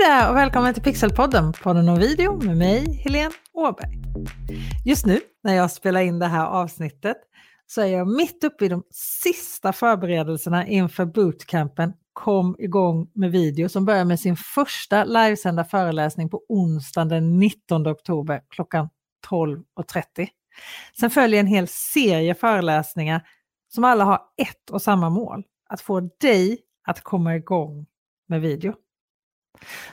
Hej där och välkommen till Pixelpodden, podden om video med mig, Helene Åberg. Just nu när jag spelar in det här avsnittet så är jag mitt uppe i de sista förberedelserna inför bootcampen Kom igång med video som börjar med sin första livesända föreläsning på onsdagen den 19 oktober klockan 12.30. Sen följer en hel serie föreläsningar som alla har ett och samma mål, att få dig att komma igång med video.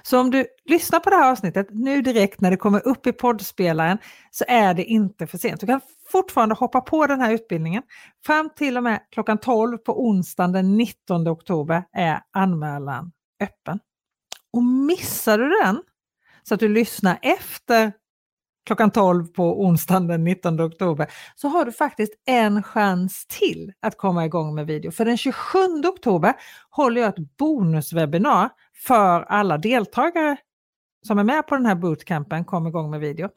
Så om du lyssnar på det här avsnittet nu direkt när det kommer upp i poddspelaren så är det inte för sent. Du kan fortfarande hoppa på den här utbildningen. Fram till och med klockan 12 på onsdagen den 19 oktober är anmälan öppen. Och missar du den så att du lyssnar efter klockan 12 på onsdagen den 19 oktober så har du faktiskt en chans till att komma igång med video. För den 27 oktober håller jag ett bonuswebinar för alla deltagare som är med på den här bootcampen kom igång med video.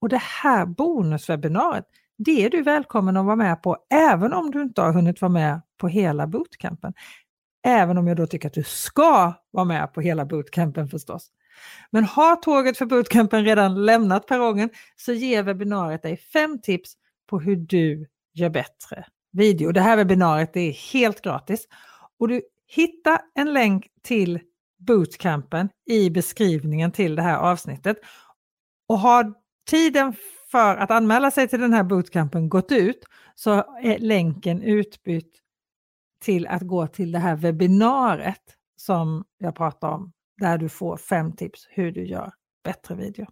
Och det här bonuswebbinariet, det är du välkommen att vara med på även om du inte har hunnit vara med på hela bootcampen. Även om jag då tycker att du ska vara med på hela bootcampen förstås. Men har tåget för bootcampen redan lämnat perrongen så ger webbinariet dig fem tips på hur du gör bättre video. Det här webbinariet är helt gratis och du hittar en länk till bootcampen i beskrivningen till det här avsnittet. Och har tiden för att anmäla sig till den här bootcampen gått ut så är länken utbytt till att gå till det här webbinariet som jag pratar om, där du får fem tips hur du gör bättre video.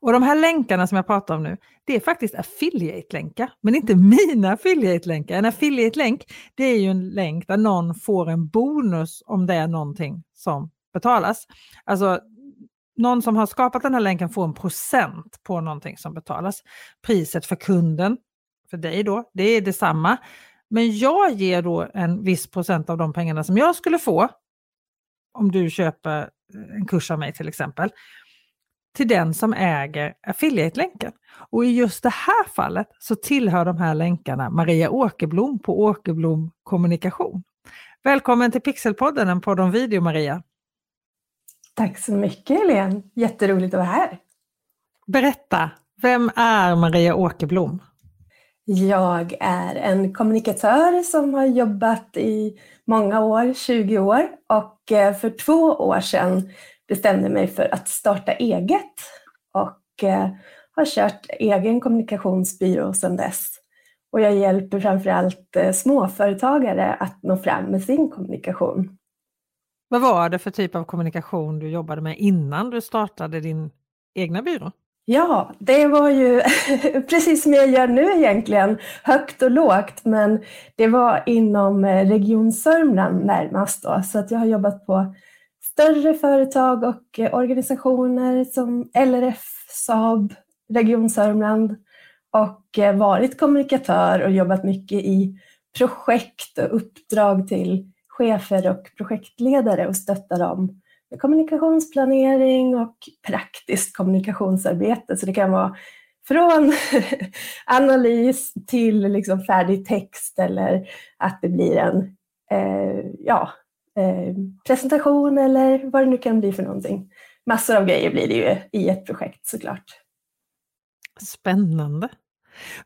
Och de här länkarna som jag pratar om nu, det är faktiskt affiliate-länkar, men inte mina affiliate-länkar. En affiliate-länk, det är ju en länk där någon får en bonus om det är någonting som betalas. Alltså, någon som har skapat den här länken får en procent på någonting som betalas. Priset för kunden, för dig då, det är detsamma. Men jag ger då en viss procent av de pengarna som jag skulle få om du köper eh, en kurs av mig till exempel, till den som äger affiliate-länken. Och i just det här fallet så tillhör de här länkarna Maria Åkerblom på Åkerblom Kommunikation. Välkommen till Pixelpodden, en podd om video Maria. Tack så mycket Helene, jätteroligt att vara här. Berätta, vem är Maria Åkerblom? Jag är en kommunikatör som har jobbat i många år, 20 år och eh, för två år sedan bestämde mig för att starta eget och eh, har kört egen kommunikationsbyrå sedan dess. Och jag hjälper framförallt eh, småföretagare att nå fram med sin kommunikation. Vad var det för typ av kommunikation du jobbade med innan du startade din egna byrå? Ja, det var ju precis som jag gör nu egentligen, högt och lågt, men det var inom eh, Region Sörmland närmast då, så att jag har jobbat på större företag och eh, organisationer som LRF, Saab, Region Sörmland och eh, varit kommunikatör och jobbat mycket i projekt och uppdrag till chefer och projektledare och stötta dem med kommunikationsplanering och praktiskt kommunikationsarbete. Så det kan vara från analys till liksom färdig text eller att det blir en eh, ja, eh, presentation eller vad det nu kan bli för någonting. Massor av grejer blir det ju i ett projekt såklart. Spännande.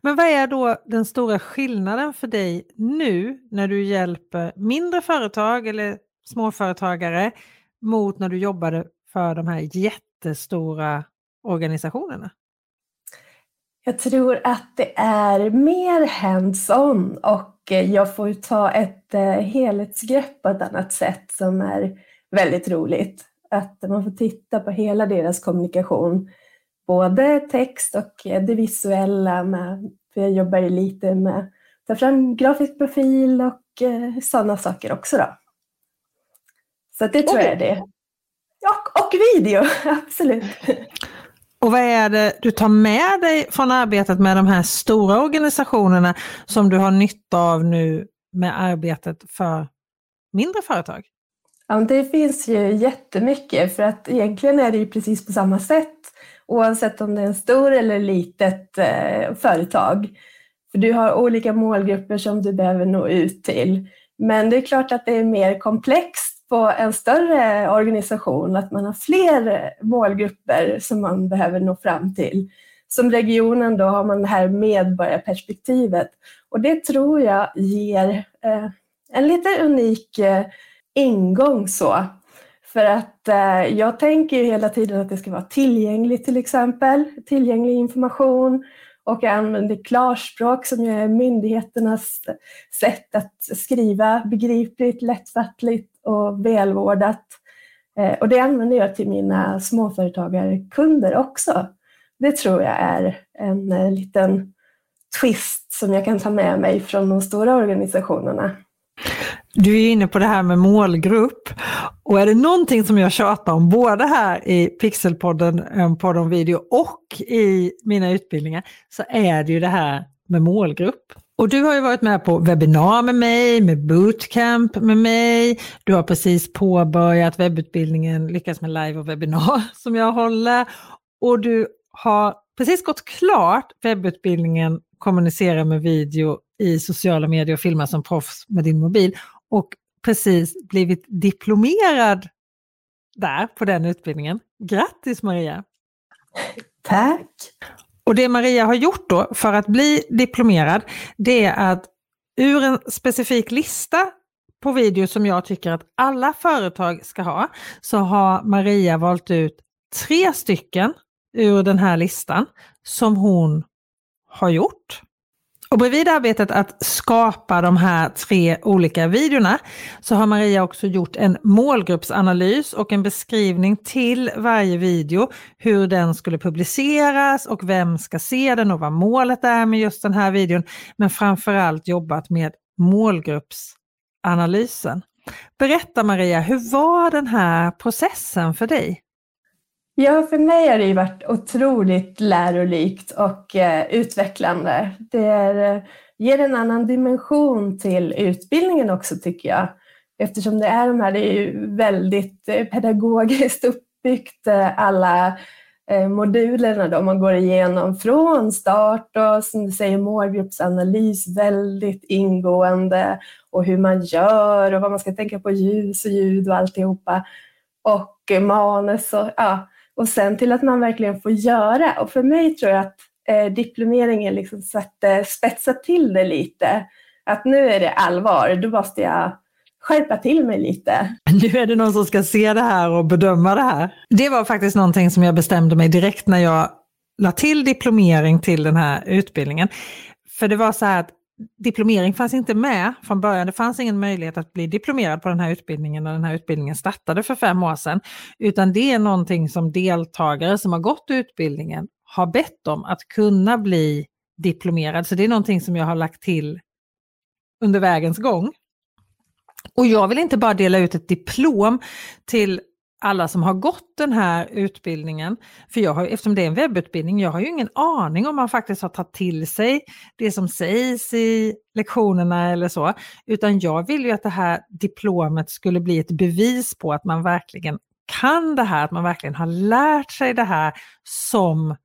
Men vad är då den stora skillnaden för dig nu när du hjälper mindre företag eller småföretagare mot när du jobbade för de här jättestora organisationerna? Jag tror att det är mer hands-on och jag får ta ett eh, helhetsgrepp på ett annat sätt som är väldigt roligt. Att man får titta på hela deras kommunikation både text och det visuella. Med, för jag jobbar ju lite med att ta fram grafisk profil och eh, sådana saker också. Då. Så det tror jag är det. Och, och video, absolut. Och vad är det du tar med dig från arbetet med de här stora organisationerna som du har nytta av nu med arbetet för mindre företag? Ja, det finns ju jättemycket för att egentligen är det ju precis på samma sätt oavsett om det är en stor eller litet eh, företag. För du har olika målgrupper som du behöver nå ut till. Men det är klart att det är mer komplext på en större organisation, att man har fler målgrupper som man behöver nå fram till. Som regionen då har man det här medborgarperspektivet och det tror jag ger eh, en lite unik eh, ingång så. För att eh, jag tänker ju hela tiden att det ska vara tillgängligt till exempel, tillgänglig information och jag använder klarspråk som är myndigheternas sätt att skriva begripligt, lättfattligt och välvårdat. Eh, och det använder jag till mina småföretagarkunder också. Det tror jag är en eh, liten twist som jag kan ta med mig från de stora organisationerna. Du är inne på det här med målgrupp och är det någonting som jag tjatar om både här i Pixelpodden, en podd om video och i mina utbildningar så är det ju det här med målgrupp. Och du har ju varit med på webbinar med mig, med bootcamp med mig. Du har precis påbörjat webbutbildningen Lyckas med live och webbinar som jag håller. Och du har precis gått klart webbutbildningen Kommunicera med video i sociala medier och filma som proffs med din mobil och precis blivit diplomerad där på den utbildningen. Grattis Maria! Tack! Och det Maria har gjort då för att bli diplomerad, det är att ur en specifik lista på video som jag tycker att alla företag ska ha, så har Maria valt ut tre stycken ur den här listan som hon har gjort. Och bredvid arbetet att skapa de här tre olika videorna så har Maria också gjort en målgruppsanalys och en beskrivning till varje video hur den skulle publiceras och vem ska se den och vad målet är med just den här videon. Men framförallt jobbat med målgruppsanalysen. Berätta Maria, hur var den här processen för dig? Ja, för mig har det varit otroligt lärorikt och eh, utvecklande. Det är, eh, ger en annan dimension till utbildningen också tycker jag. Eftersom det är de här, det är ju väldigt eh, pedagogiskt uppbyggt, eh, alla modulerna då man går igenom från start och som du säger målgruppsanalys väldigt ingående och hur man gör och vad man ska tänka på ljus och ljud och alltihopa. Och manus och ja, och sen till att man verkligen får göra. Och för mig tror jag att eh, diplomeringen liksom satte, spetsa till det lite. Att nu är det allvar, då måste jag skärpa till mig lite. Nu är det någon som ska se det här och bedöma det här. Det var faktiskt någonting som jag bestämde mig direkt när jag la till diplomering till den här utbildningen. För det var så här att diplomering fanns inte med från början. Det fanns ingen möjlighet att bli diplomerad på den här utbildningen när den här utbildningen startade för fem år sedan. Utan det är någonting som deltagare som har gått utbildningen har bett om att kunna bli diplomerad. Så det är någonting som jag har lagt till under vägens gång. Och jag vill inte bara dela ut ett diplom till alla som har gått den här utbildningen, för jag har, eftersom det är en webbutbildning, jag har ju ingen aning om man faktiskt har tagit till sig det som sägs i lektionerna eller så, utan jag vill ju att det här diplomet skulle bli ett bevis på att man verkligen kan det här, att man verkligen har lärt sig det här som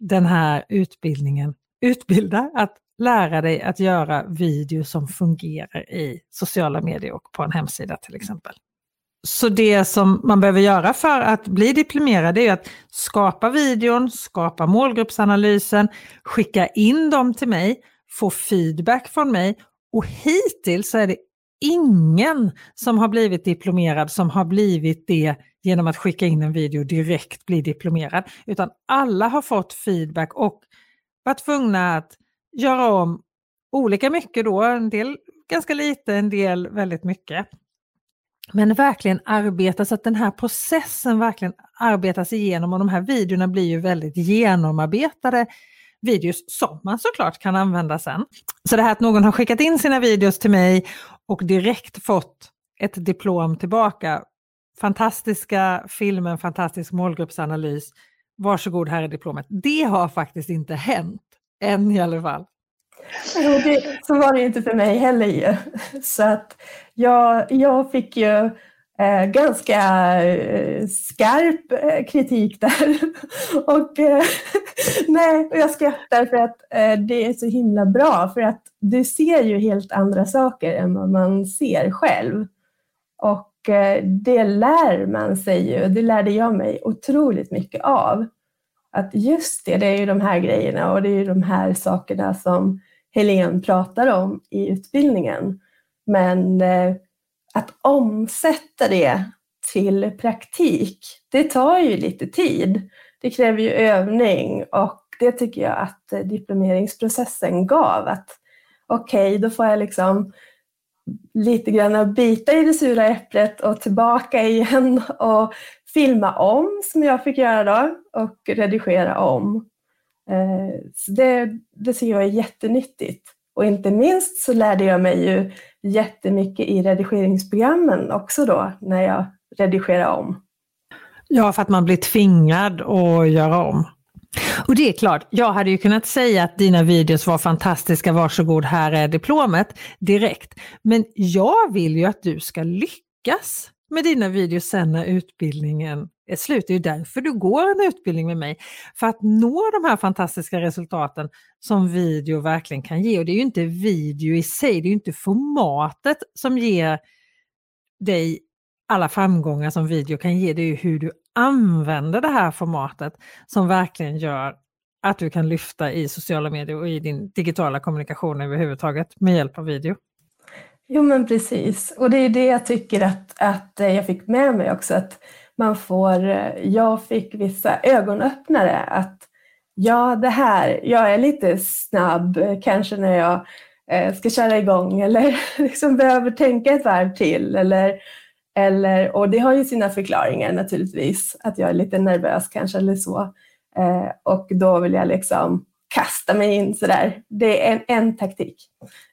den här utbildningen utbildar, att lära dig att göra video som fungerar i sociala medier och på en hemsida till exempel. Så det som man behöver göra för att bli diplomerad är att skapa videon, skapa målgruppsanalysen, skicka in dem till mig, få feedback från mig och hittills så är det ingen som har blivit diplomerad som har blivit det genom att skicka in en video direkt bli diplomerad. Utan alla har fått feedback och varit tvungna att göra om olika mycket då, en del ganska lite, en del väldigt mycket. Men verkligen arbeta så att den här processen verkligen arbetas igenom och de här videorna blir ju väldigt genomarbetade videos som man såklart kan använda sen. Så det här att någon har skickat in sina videos till mig och direkt fått ett diplom tillbaka. Fantastiska filmer, fantastisk målgruppsanalys. Varsågod, här är diplomet. Det har faktiskt inte hänt, än i alla fall. Jo, det, så var det inte för mig heller ju. Så att jag, jag fick ju eh, ganska eh, skarp eh, kritik där. och, eh, nej, och jag skrattar för att eh, det är så himla bra för att du ser ju helt andra saker än vad man ser själv. Och eh, det lär man sig ju, det lärde jag mig otroligt mycket av. Att just det, det är ju de här grejerna och det är ju de här sakerna som Helene pratar om i utbildningen. Men eh, att omsätta det till praktik, det tar ju lite tid. Det kräver ju övning och det tycker jag att eh, diplomeringsprocessen gav. Att okej, okay, då får jag liksom lite grann bita i det sura äpplet och tillbaka igen och filma om som jag fick göra då och redigera om. Eh, så det, det ser jag är jättenyttigt. Och inte minst så lärde jag mig ju jättemycket i redigeringsprogrammen också då när jag redigerade om. Ja, för att man blir tvingad att göra om. Och det är klart, jag hade ju kunnat säga att dina videos var fantastiska, varsågod här är diplomet direkt. Men jag vill ju att du ska lyckas med dina videos sen när utbildningen är slut. Det är ju därför du går en utbildning med mig. För att nå de här fantastiska resultaten som video verkligen kan ge. Och det är ju inte video i sig, det är ju inte formatet som ger dig alla framgångar som video kan ge. Det är ju hur du använder det här formatet som verkligen gör att du kan lyfta i sociala medier och i din digitala kommunikation överhuvudtaget med hjälp av video. Jo men precis, och det är det jag tycker att, att eh, jag fick med mig också, att man får, eh, jag fick vissa ögonöppnare att ja, det här, jag är lite snabb eh, kanske när jag eh, ska köra igång eller liksom behöver tänka ett varv till eller eller, och det har ju sina förklaringar naturligtvis, att jag är lite nervös kanske eller så. Eh, och då vill jag liksom kasta mig in sådär. Det är en, en taktik.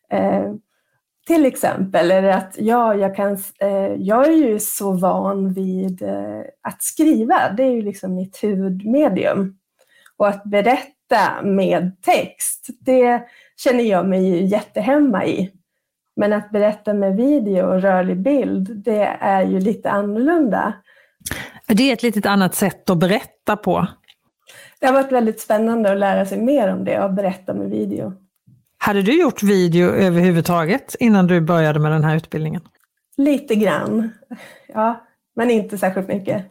Eh, till exempel är det att ja, jag, kan, eh, jag är ju så van vid eh, att skriva, det är ju liksom mitt huvudmedium. Och att berätta med text, det känner jag mig ju jättehemma i. Men att berätta med video och rörlig bild, det är ju lite annorlunda. Det är ett litet annat sätt att berätta på. Det har varit väldigt spännande att lära sig mer om det och berätta med video. Hade du gjort video överhuvudtaget innan du började med den här utbildningen? Lite grann, ja, men inte särskilt mycket.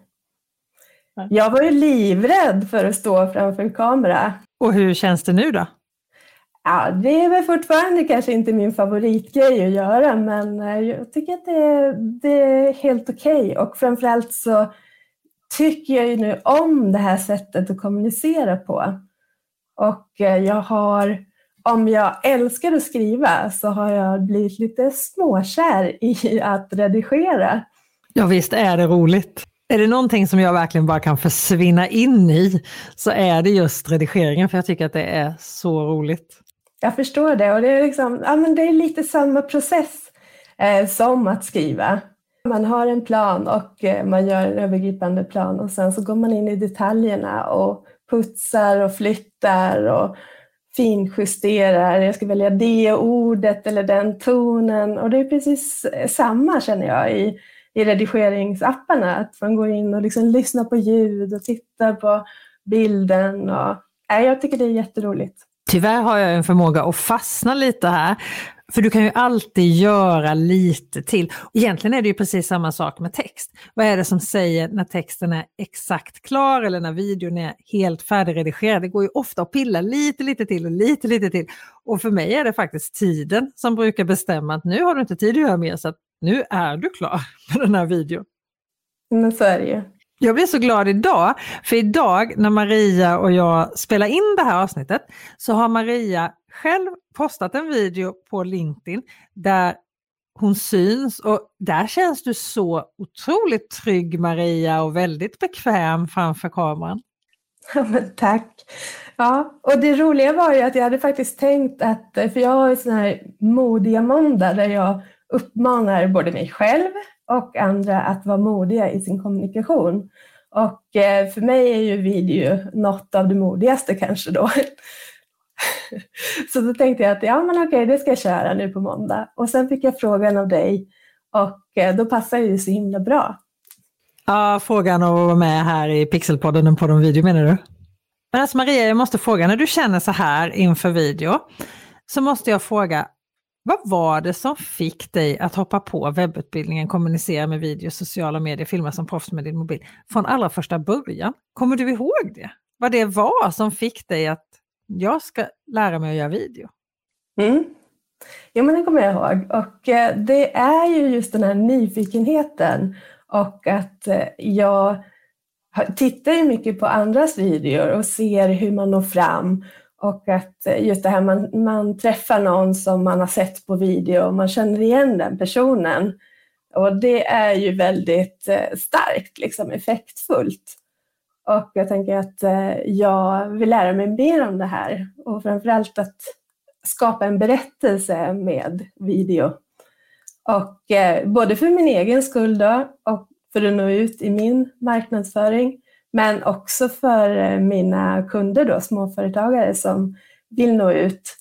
Jag var ju livrädd för att stå framför kamera. Och hur känns det nu då? Ja, det är väl fortfarande kanske inte min favoritgrej att göra, men eh, jag tycker att det är, det är helt okej. Okay. Och framförallt så tycker jag ju nu om det här sättet att kommunicera på. Och eh, jag har, om jag älskar att skriva så har jag blivit lite småkär i att redigera. Ja visst är det roligt. Är det någonting som jag verkligen bara kan försvinna in i så är det just redigeringen för jag tycker att det är så roligt. Jag förstår det och det är, liksom, ja, men det är lite samma process eh, som att skriva. Man har en plan och eh, man gör en övergripande plan och sen så går man in i detaljerna och putsar och flyttar och finjusterar. Jag ska välja det ordet eller den tonen och det är precis samma känner jag i, i redigeringsapparna. Att man går in och liksom lyssnar på ljud och tittar på bilden. Och, äh, jag tycker det är jätteroligt. Tyvärr har jag en förmåga att fastna lite här. För du kan ju alltid göra lite till. Egentligen är det ju precis samma sak med text. Vad är det som säger när texten är exakt klar eller när videon är helt färdigredigerad? Det går ju ofta att pilla lite, lite till och lite, lite till. Och för mig är det faktiskt tiden som brukar bestämma att nu har du inte tid att göra mer så att nu är du klar med den här videon. Men så är det ju. Jag blir så glad idag, för idag när Maria och jag spelar in det här avsnittet så har Maria själv postat en video på LinkedIn där hon syns och där känns du så otroligt trygg Maria och väldigt bekväm framför kameran. Ja, men tack! Ja, och det roliga var ju att jag hade faktiskt tänkt att, för jag har ju sån här modiga måndag där jag uppmanar både mig själv och andra att vara modiga i sin kommunikation. Och eh, för mig är ju video något av det modigaste kanske då. Så då tänkte jag att ja men okej, det ska jag köra nu på måndag. Och sen fick jag frågan av dig och eh, då passar det så himla bra. Ja, frågan att vara med här i Pixelpodden, en podd om video menar du? Men alltså Maria, jag måste fråga, när du känner så här inför video, så måste jag fråga, vad var det som fick dig att hoppa på webbutbildningen, kommunicera med video, sociala medier, filma som proffs med din mobil från allra första början? Kommer du ihåg det? Vad det var som fick dig att jag ska lära mig att göra video? Mm. Jo, men det kommer jag ihåg. Och eh, det är ju just den här nyfikenheten och att eh, jag tittar ju mycket på andras videor och ser hur man når fram och att eh, just det här man, man träffar någon som man har sett på video och man känner igen den personen. Och det är ju väldigt eh, starkt, liksom effektfullt. Och jag tänker att eh, jag vill lära mig mer om det här och framförallt att skapa en berättelse med video. Och både för min egen skull då, och för att nå ut i min marknadsföring, men också för eh, mina kunder då, småföretagare som vill nå ut,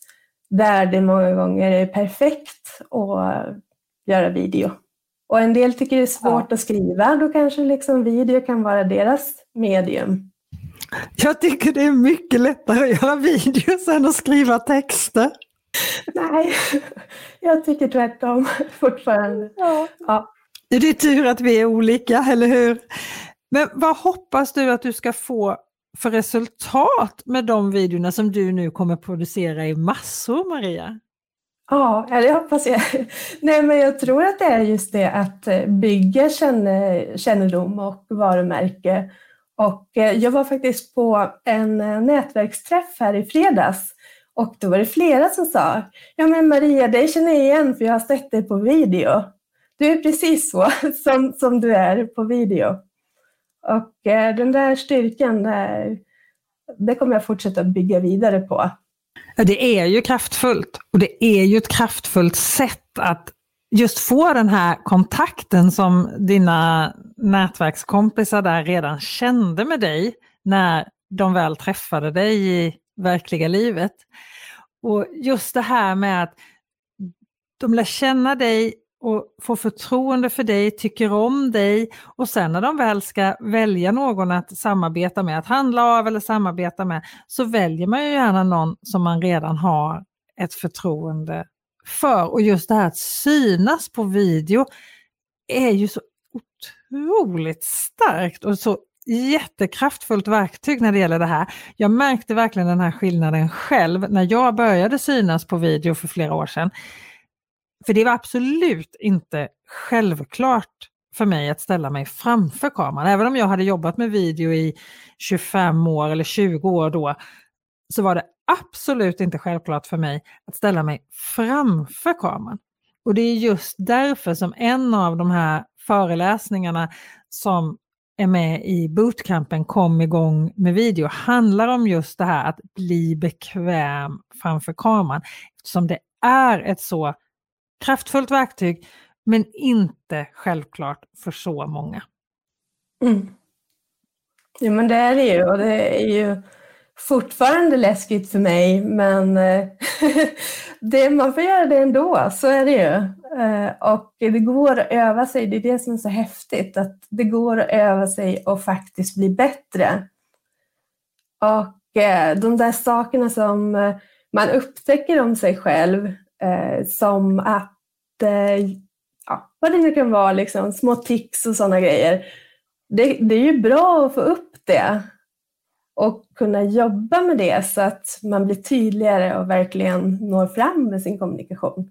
där det många gånger är perfekt att göra video. Och en del tycker det är svårt ja. att skriva, då kanske liksom video kan vara deras medium. Jag tycker det är mycket lättare att göra videos än att skriva texter. Nej, jag tycker tvärtom fortfarande. Ja. Ja. Det är tur att vi är olika, eller hur? Men vad hoppas du att du ska få för resultat med de videorna som du nu kommer producera i massor, Maria? Ja, det hoppas jag. Nej, men jag tror att det är just det att eh, bygga kännedom och varumärke och eh, jag var faktiskt på en eh, nätverksträff här i fredags och då var det flera som sa, ja men Maria, dig känner jag igen för jag har sett dig på video. Du är precis så som, som du är på video. Och eh, den där styrkan, där, det kommer jag fortsätta bygga vidare på. Det är ju kraftfullt och det är ju ett kraftfullt sätt att just få den här kontakten som dina nätverkskompisar där redan kände med dig när de väl träffade dig i verkliga livet. Och just det här med att de lär känna dig och får förtroende för dig, tycker om dig och sen när de väl ska välja någon att samarbeta med, att handla av eller samarbeta med, så väljer man ju gärna någon som man redan har ett förtroende för. Och just det här att synas på video är ju så otroligt starkt och så jättekraftfullt verktyg när det gäller det här. Jag märkte verkligen den här skillnaden själv när jag började synas på video för flera år sedan. För det var absolut inte självklart för mig att ställa mig framför kameran. Även om jag hade jobbat med video i 25 år eller 20 år då, så var det absolut inte självklart för mig att ställa mig framför kameran. Och det är just därför som en av de här föreläsningarna som är med i bootcampen Kom igång med video handlar om just det här att bli bekväm framför kameran. Eftersom det är ett så kraftfullt verktyg men inte självklart för så många. Mm. Ja men det är det ju och det är ju fortfarande läskigt för mig, men eh, det, man får göra det ändå, så är det ju. Eh, och det går att öva sig, det är det som är så häftigt, att det går att öva sig och faktiskt bli bättre. Och eh, de där sakerna som man upptäcker om sig själv, Eh, som att, eh, ja, vad det nu kan vara, liksom, små tics och sådana grejer, det, det är ju bra att få upp det och kunna jobba med det så att man blir tydligare och verkligen når fram med sin kommunikation.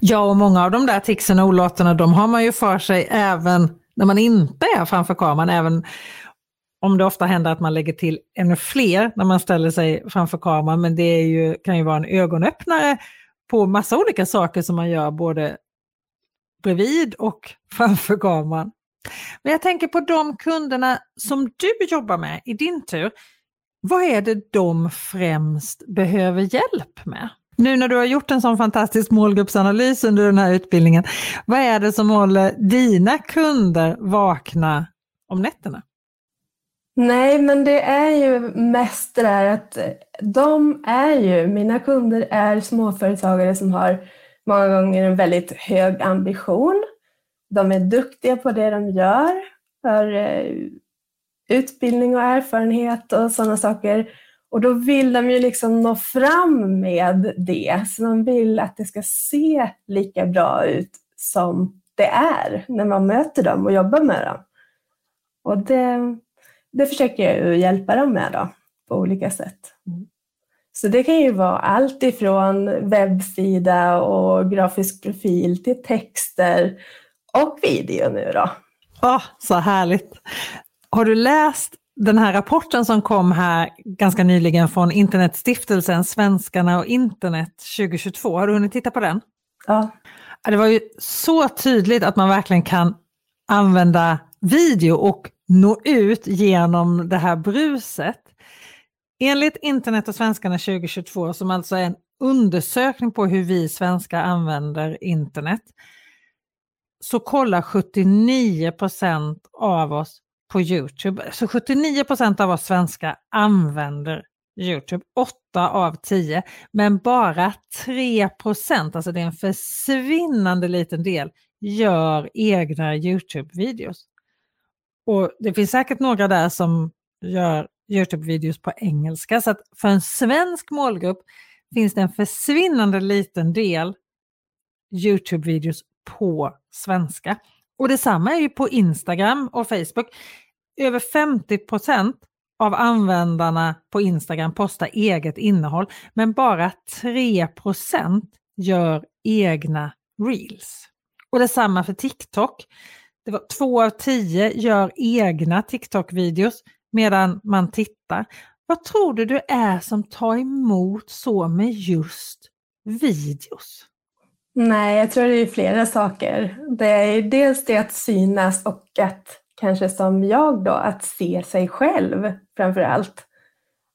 Ja, och många av de där ticsen och olåtarna de har man ju för sig även när man inte är framför kameran, även om det ofta händer att man lägger till ännu fler när man ställer sig framför kameran, men det är ju, kan ju vara en ögonöppnare på massa olika saker som man gör både bredvid och framför kameran. Men jag tänker på de kunderna som du jobbar med i din tur. Vad är det de främst behöver hjälp med? Nu när du har gjort en sån fantastisk målgruppsanalys under den här utbildningen, vad är det som håller dina kunder vakna om nätterna? Nej, men det är ju mest det där att eh, de är ju, mina kunder är småföretagare som har många gånger en väldigt hög ambition de är duktiga på det de gör, för eh, utbildning och erfarenhet och sådana saker. Och då vill de ju liksom nå fram med det, så de vill att det ska se lika bra ut som det är när man möter dem och jobbar med dem. Och det, det försöker jag hjälpa dem med då, på olika sätt. Mm. Så det kan ju vara allt ifrån webbsida och grafisk profil till texter och video nu då. oh, så härligt! Har du läst den här rapporten som kom här ganska nyligen från Internetstiftelsen Svenskarna och internet 2022? Har du hunnit titta på den? Ja. Det var ju så tydligt att man verkligen kan använda video och nå ut genom det här bruset. Enligt Internet och svenskarna 2022, som alltså är en undersökning på hur vi svenskar använder internet, så kollar 79% av oss på Youtube. Så 79% av oss svenskar använder Youtube, 8 av 10, men bara 3 alltså det är en försvinnande liten del, gör egna Youtube-videos. Och det finns säkert några där som gör Youtube-videos typ på engelska, så att för en svensk målgrupp finns det en försvinnande liten del Youtube-videos på svenska. Och detsamma är ju på Instagram och Facebook. Över 50 procent av användarna på Instagram postar eget innehåll, men bara 3 procent gör egna reels. Och detsamma för TikTok. Det var två av tio gör egna TikTok-videos medan man tittar. Vad tror du det är som tar emot så med just videos? Nej, jag tror det är flera saker. Det är dels det att synas och att kanske som jag då, att se sig själv framför allt.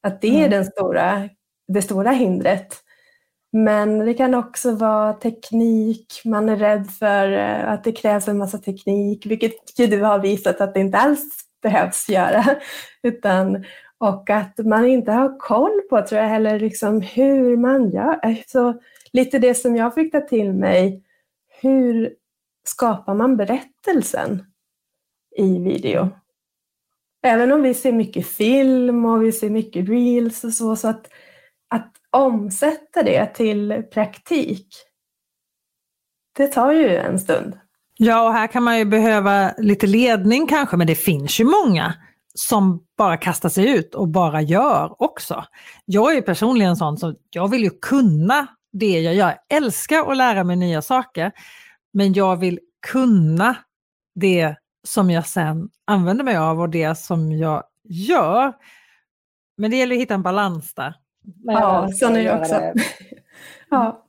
Att det är mm. den stora, det stora hindret. Men det kan också vara teknik, man är rädd för eh, att det krävs en massa teknik, vilket du har visat att det inte alls behövs göra. Utan, och att man inte har koll på, tror jag heller, liksom hur man gör. Så lite det som jag fick ta till mig, hur skapar man berättelsen i video? Även om vi ser mycket film och vi ser mycket reels och så, så att, att omsätta det till praktik, det tar ju en stund. Ja, och här kan man ju behöva lite ledning kanske, men det finns ju många som bara kastar sig ut och bara gör också. Jag är personligen sån som jag vill ju kunna det jag gör. Jag älskar att lära mig nya saker, men jag vill kunna det som jag sen använder mig av och det som jag gör. Men det gäller att hitta en balans där. Ja, så är det också. ja.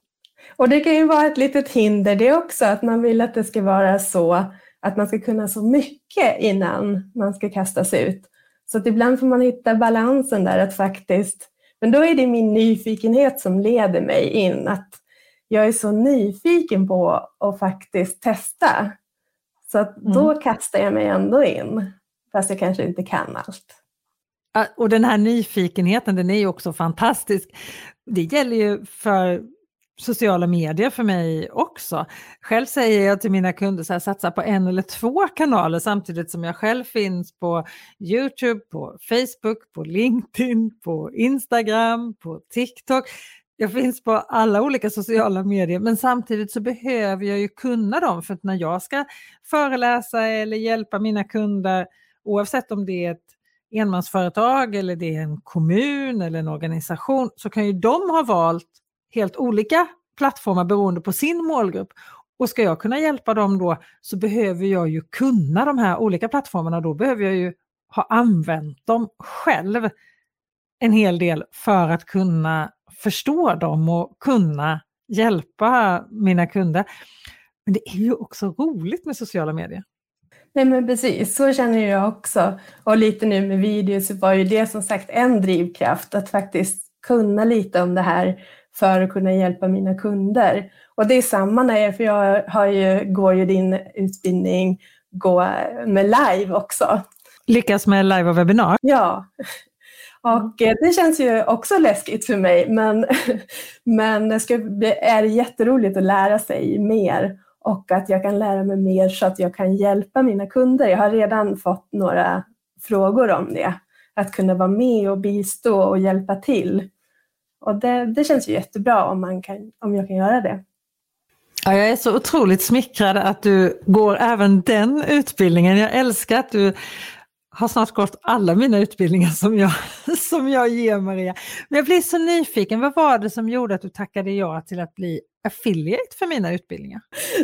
Och det kan ju vara ett litet hinder det också, att man vill att det ska vara så att man ska kunna så mycket innan man ska kastas ut. Så att ibland får man hitta balansen där att faktiskt, men då är det min nyfikenhet som leder mig in, att jag är så nyfiken på att faktiskt testa. Så att då mm. kastar jag mig ändå in, fast jag kanske inte kan allt. Och den här nyfikenheten, den är ju också fantastisk. Det gäller ju för sociala medier för mig också. Själv säger jag till mina kunder så här, satsa på en eller två kanaler samtidigt som jag själv finns på Youtube, på Facebook, på LinkedIn, på Instagram, på TikTok. Jag finns på alla olika sociala medier men samtidigt så behöver jag ju kunna dem för att när jag ska föreläsa eller hjälpa mina kunder oavsett om det är ett enmansföretag eller det är en kommun eller en organisation så kan ju de ha valt helt olika plattformar beroende på sin målgrupp. Och ska jag kunna hjälpa dem då så behöver jag ju kunna de här olika plattformarna. Då behöver jag ju ha använt dem själv en hel del för att kunna förstå dem och kunna hjälpa mina kunder. Men det är ju också roligt med sociala medier. Nej men precis, så känner jag också. Och lite nu med video så var ju det som sagt en drivkraft att faktiskt kunna lite om det här för att kunna hjälpa mina kunder. Och det är samma när jag, för jag har ju, går ju din utbildning gå med live också. Lyckas med live och webbinar? Ja, och eh, det känns ju också läskigt för mig, men, men det, ska, är jätteroligt att lära sig mer och att jag kan lära mig mer så att jag kan hjälpa mina kunder. Jag har redan fått några frågor om det, att kunna vara med och bistå och hjälpa till. Och det, det känns ju jättebra om, man kan, om jag kan göra det. Ja, jag är så otroligt smickrad att du går även den utbildningen. Jag älskar att du har snart gått alla mina utbildningar som jag, som jag ger Maria. Men jag blir så nyfiken, vad var det som gjorde att du tackade ja till att bli affiliate för mina utbildningar?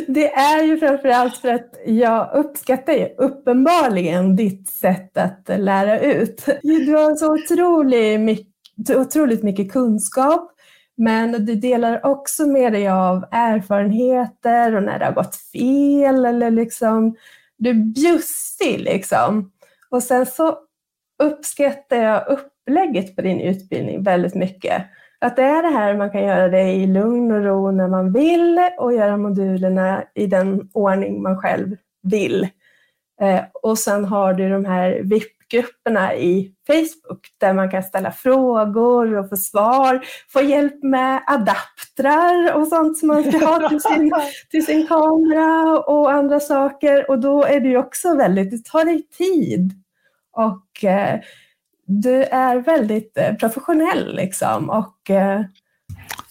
Det är ju framförallt för att jag uppskattar ju uppenbarligen ditt sätt att lära ut. Du har så otroligt mycket, otroligt mycket kunskap men du delar också med dig av erfarenheter och när det har gått fel eller liksom du är bjussig liksom. Och sen så uppskattar jag upplägget på din utbildning väldigt mycket. Att det är det här man kan göra det i lugn och ro när man vill och göra modulerna i den ordning man själv vill. Eh, och sen har du de här VIP-grupperna i Facebook där man kan ställa frågor och få svar, få hjälp med adaptrar och sånt som man ska ha till sin, till sin kamera och andra saker. Och då är det ju också väldigt, det tar dig tid. Och eh, du är väldigt eh, professionell liksom. Och, eh,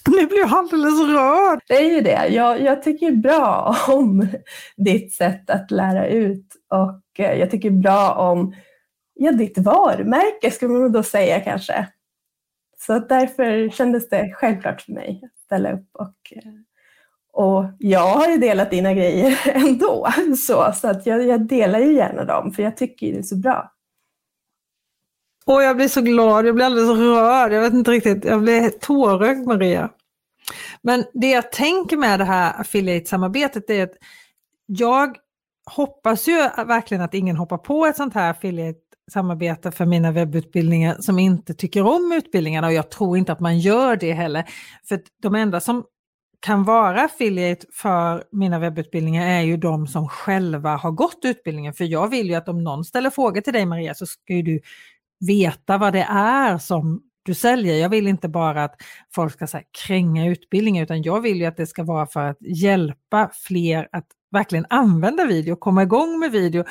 nu blir jag alldeles rörd. Det är ju det. Jag, jag tycker bra om ditt sätt att lära ut och eh, jag tycker bra om ja, ditt varumärke, skulle man då säga kanske. Så därför kändes det självklart för mig att ställa upp. Och, och jag har ju delat dina grejer ändå, så, så att jag, jag delar ju gärna dem, för jag tycker det är så bra. Och jag blir så glad, jag blir alldeles rörd, jag vet inte riktigt, jag blir tårögd Maria. Men det jag tänker med det här affiliate-samarbetet är att jag hoppas ju verkligen att ingen hoppar på ett sånt här affiliate-samarbete för mina webbutbildningar som inte tycker om utbildningarna och jag tror inte att man gör det heller. För de enda som kan vara affiliate för mina webbutbildningar är ju de som själva har gått utbildningen. För jag vill ju att om någon ställer frågor till dig Maria så ska ju du veta vad det är som du säljer. Jag vill inte bara att folk ska så här, kränga utbildningen utan jag vill ju att det ska vara för att hjälpa fler att verkligen använda video, komma igång med video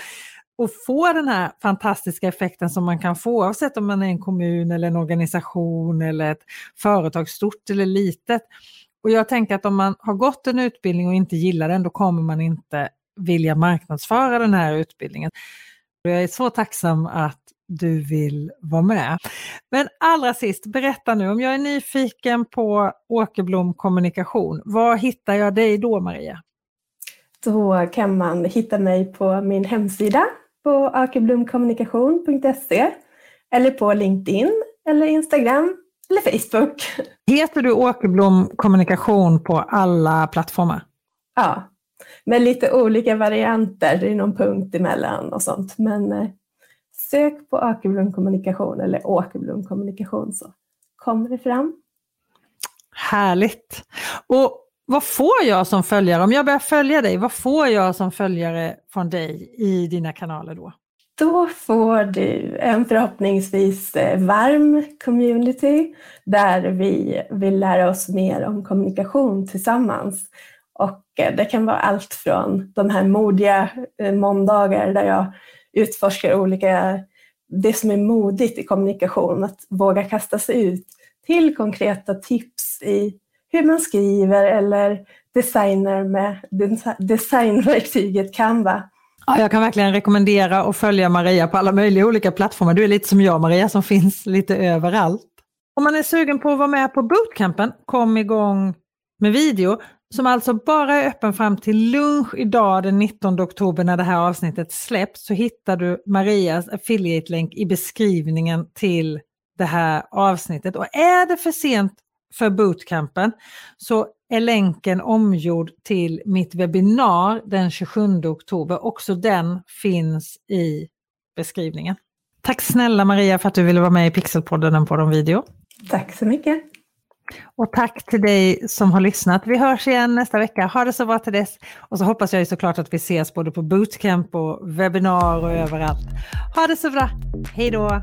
och få den här fantastiska effekten som man kan få oavsett om man är en kommun eller en organisation eller ett företag, stort eller litet. Och jag tänker att om man har gått en utbildning och inte gillar den, då kommer man inte vilja marknadsföra den här utbildningen. Jag är så tacksam att du vill vara med. Men allra sist, berätta nu om jag är nyfiken på Åkerblom kommunikation, var hittar jag dig då Maria? Då kan man hitta mig på min hemsida på åkerblomkommunikation.se eller på LinkedIn eller Instagram eller Facebook. Heter du Åkerblom kommunikation på alla plattformar? Ja, med lite olika varianter, det är någon punkt emellan och sånt. Men eh, Sök på Åkerblom kommunikation eller Åkerblom kommunikation så kommer det fram. Härligt! Och vad får jag som följare, om jag börjar följa dig, vad får jag som följare från dig i dina kanaler då? Då får du en förhoppningsvis eh, varm community där vi vill lära oss mer om kommunikation tillsammans. Och eh, det kan vara allt från de här modiga eh, måndagar där jag utforskar olika, det som är modigt i kommunikation, att våga kasta sig ut till konkreta tips i hur man skriver eller designer med designverktyget Canva. Ja, jag kan verkligen rekommendera att följa Maria på alla möjliga olika plattformar. Du är lite som jag Maria som finns lite överallt. Om man är sugen på att vara med på bootcampen, kom igång med video, som alltså bara är öppen fram till lunch idag den 19 oktober när det här avsnittet släpps så hittar du Marias affiliate-länk i beskrivningen till det här avsnittet. Och är det för sent för bootcampen så är länken omgjord till mitt webbinar den 27 oktober. Också den finns i beskrivningen. Tack snälla Maria för att du ville vara med i Pixelpodden på de video. Tack så mycket. Och tack till dig som har lyssnat. Vi hörs igen nästa vecka. Ha det så bra till dess. Och så hoppas jag ju såklart att vi ses både på bootcamp och webbinar och överallt. Ha det så bra. Hej då!